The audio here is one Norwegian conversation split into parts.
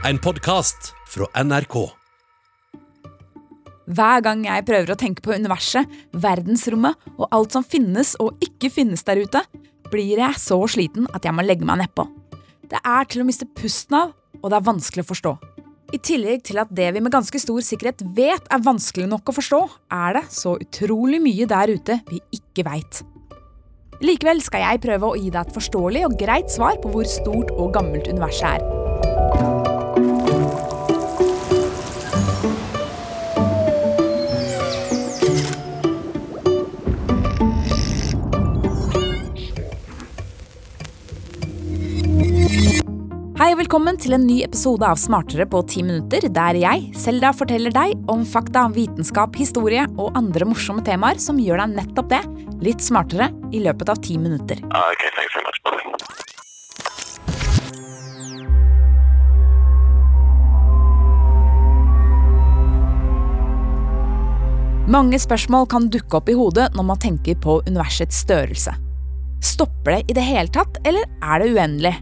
En podkast fra NRK. Hver gang jeg prøver å tenke på universet, verdensrommet og alt som finnes og ikke finnes der ute, blir jeg så sliten at jeg må legge meg nedpå. Det er til å miste pusten av, og det er vanskelig å forstå. I tillegg til at det vi med ganske stor sikkerhet vet er vanskelig nok å forstå, er det så utrolig mye der ute vi ikke veit. Likevel skal jeg prøve å gi deg et forståelig og greit svar på hvor stort og gammelt universet er. Hei velkommen til en ny episode av Smartere på ti minutter, der jeg, Selda, forteller deg om fakta, vitenskap, historie og andre morsomme temaer som gjør deg nettopp det, litt smartere, i løpet av ti minutter. Uh, okay, much. Mange spørsmål kan dukke opp i hodet når man tenker på universets størrelse. Stopper det i det hele tatt, eller er det uendelig?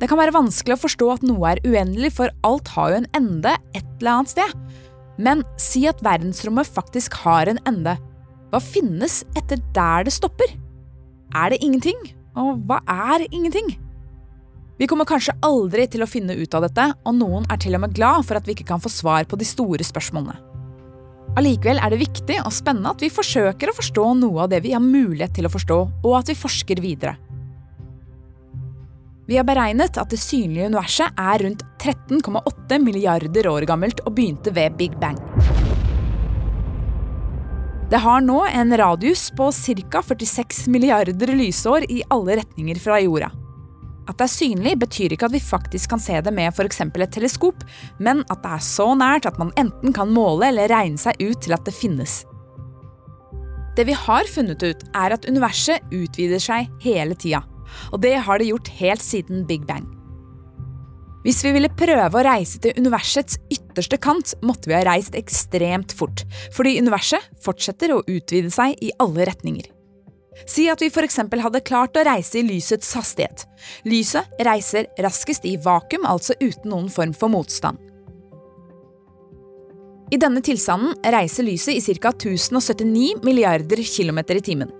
Det kan være vanskelig å forstå at noe er uendelig, for alt har jo en ende et eller annet sted. Men si at verdensrommet faktisk har en ende. Hva finnes etter der det stopper? Er det ingenting? Og hva er ingenting? Vi kommer kanskje aldri til å finne ut av dette, og noen er til og med glad for at vi ikke kan få svar på de store spørsmålene. Allikevel er det viktig og spennende at vi forsøker å forstå noe av det vi har mulighet til å forstå, og at vi forsker videre. Vi har beregnet at det synlige universet er rundt 13,8 milliarder år gammelt og begynte ved Big Bang. Det har nå en radius på ca. 46 milliarder lysår i alle retninger fra jorda. At det er synlig, betyr ikke at vi faktisk kan se det med f.eks. et teleskop, men at det er så nært at man enten kan måle eller regne seg ut til at det finnes. Det vi har funnet ut, er at universet utvider seg hele tida. Og det har det gjort helt siden Big Bang. Hvis vi ville prøve å reise til universets ytterste kant, måtte vi ha reist ekstremt fort, fordi universet fortsetter å utvide seg i alle retninger. Si at vi f.eks. hadde klart å reise i lysets hastighet. Lyset reiser raskest i vakuum, altså uten noen form for motstand. I denne tilstanden reiser lyset i ca. 1079 milliarder km i timen.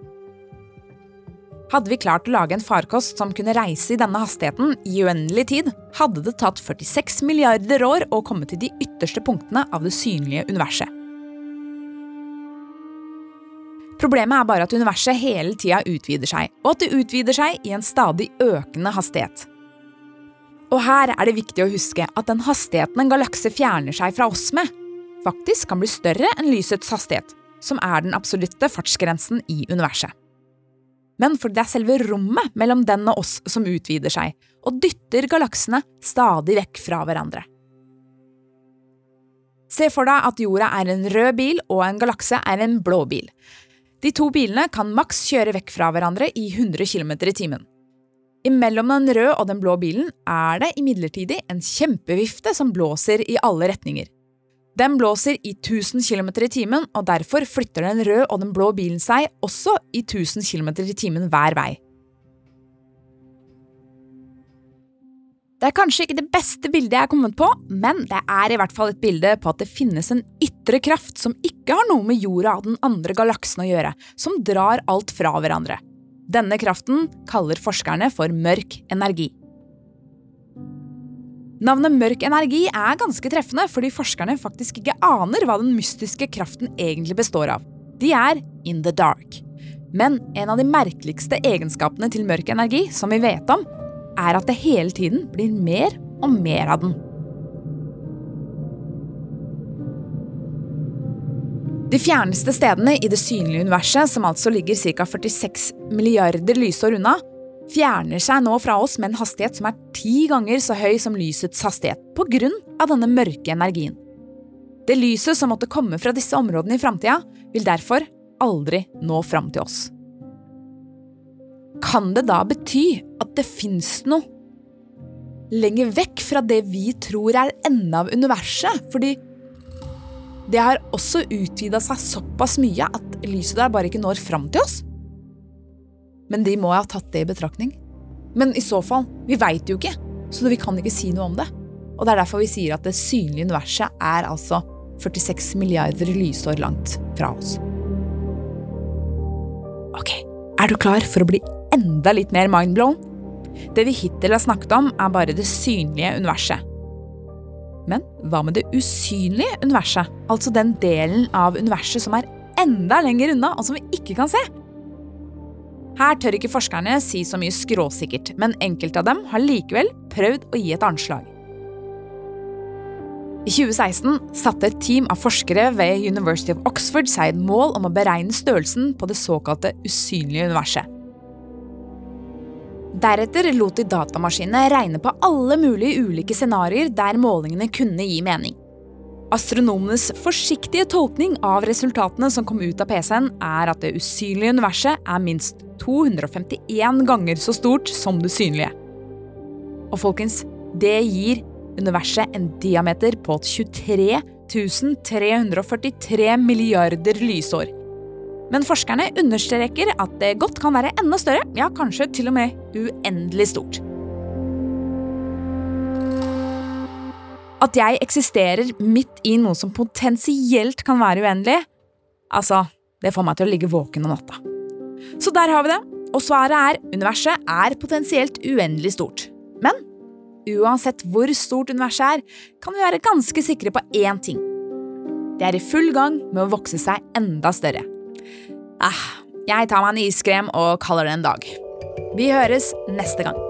Hadde vi klart å lage en farkost som kunne reise i denne hastigheten i uendelig tid, hadde det tatt 46 milliarder år å komme til de ytterste punktene av det synlige universet. Problemet er bare at universet hele tida utvider seg, og at det utvider seg i en stadig økende hastighet. Og her er det viktig å huske at den hastigheten en galakse fjerner seg fra oss med, faktisk kan bli større enn lysets hastighet, som er den absolutte fartsgrensen i universet. Men fordi det er selve rommet mellom den og oss som utvider seg, og dytter galaksene stadig vekk fra hverandre. Se for deg at jorda er en rød bil og en galakse er en blå bil. De to bilene kan maks kjøre vekk fra hverandre i 100 km i timen. Imellom den røde og den blå bilen er det imidlertid en kjempevifte som blåser i alle retninger. Den blåser i 1000 km i timen, og derfor flytter den røde og den blå bilen seg også i 1000 km i timen hver vei. Det er kanskje ikke det beste bildet jeg har kommet på, men det er i hvert fall et bilde på at det finnes en ytre kraft som ikke har noe med jorda og den andre galaksen å gjøre, som drar alt fra hverandre. Denne kraften kaller forskerne for mørk energi. Navnet mørk energi er ganske treffende, fordi forskerne faktisk ikke aner hva den mystiske kraften egentlig består av. De er in the dark. Men en av de merkeligste egenskapene til mørk energi, som vi vet om, er at det hele tiden blir mer og mer av den. De fjerneste stedene i det synlige universet, som altså ligger ca. 46 milliarder lysår unna, fjerner seg nå fra oss med en hastighet som er ti ganger så høy som lysets hastighet, pga. denne mørke energien. Det lyset som måtte komme fra disse områdene i framtida, vil derfor aldri nå fram til oss. Kan det da bety at det fins noe lenger vekk fra det vi tror er enden av universet? Fordi det har også utvida seg såpass mye at lyset der bare ikke når fram til oss? Men de må ha tatt det i betraktning. Men i så fall, vi veit jo ikke, så vi kan ikke si noe om det. Og det er derfor vi sier at det synlige universet er altså 46 milliarder lysår langt fra oss. Ok, er du klar for å bli enda litt mer mindblown? Det vi hittil har snakket om, er bare det synlige universet. Men hva med det usynlige universet? Altså den delen av universet som er enda lenger unna, og som vi ikke kan se? Her tør ikke forskerne si så mye skråsikkert, men enkelte av dem har likevel prøvd å gi et anslag. I 2016 satte et team av forskere ved University of Oxford seg et mål om å beregne størrelsen på det såkalte usynlige universet. Deretter lot de datamaskinene regne på alle mulige ulike scenarioer der målingene kunne gi mening. Astronomenes forsiktige tolkning av resultatene som kom ut av PC-en, er at det usynlige universet er minst 251 ganger så stort som det synlige. Og folkens, det gir universet en diameter på 23 343 milliarder lysår. Men forskerne understreker at det godt kan være enda større, ja, kanskje til og med uendelig stort. At jeg eksisterer midt i noe som potensielt kan være uendelig, altså, det får meg til å ligge våken om natta. Så der har vi det. Og svaret er universet er potensielt uendelig stort. Men uansett hvor stort universet er, kan vi være ganske sikre på én ting. Det er i full gang med å vokse seg enda større. Eh, jeg tar meg en iskrem og kaller det en dag. Vi høres neste gang.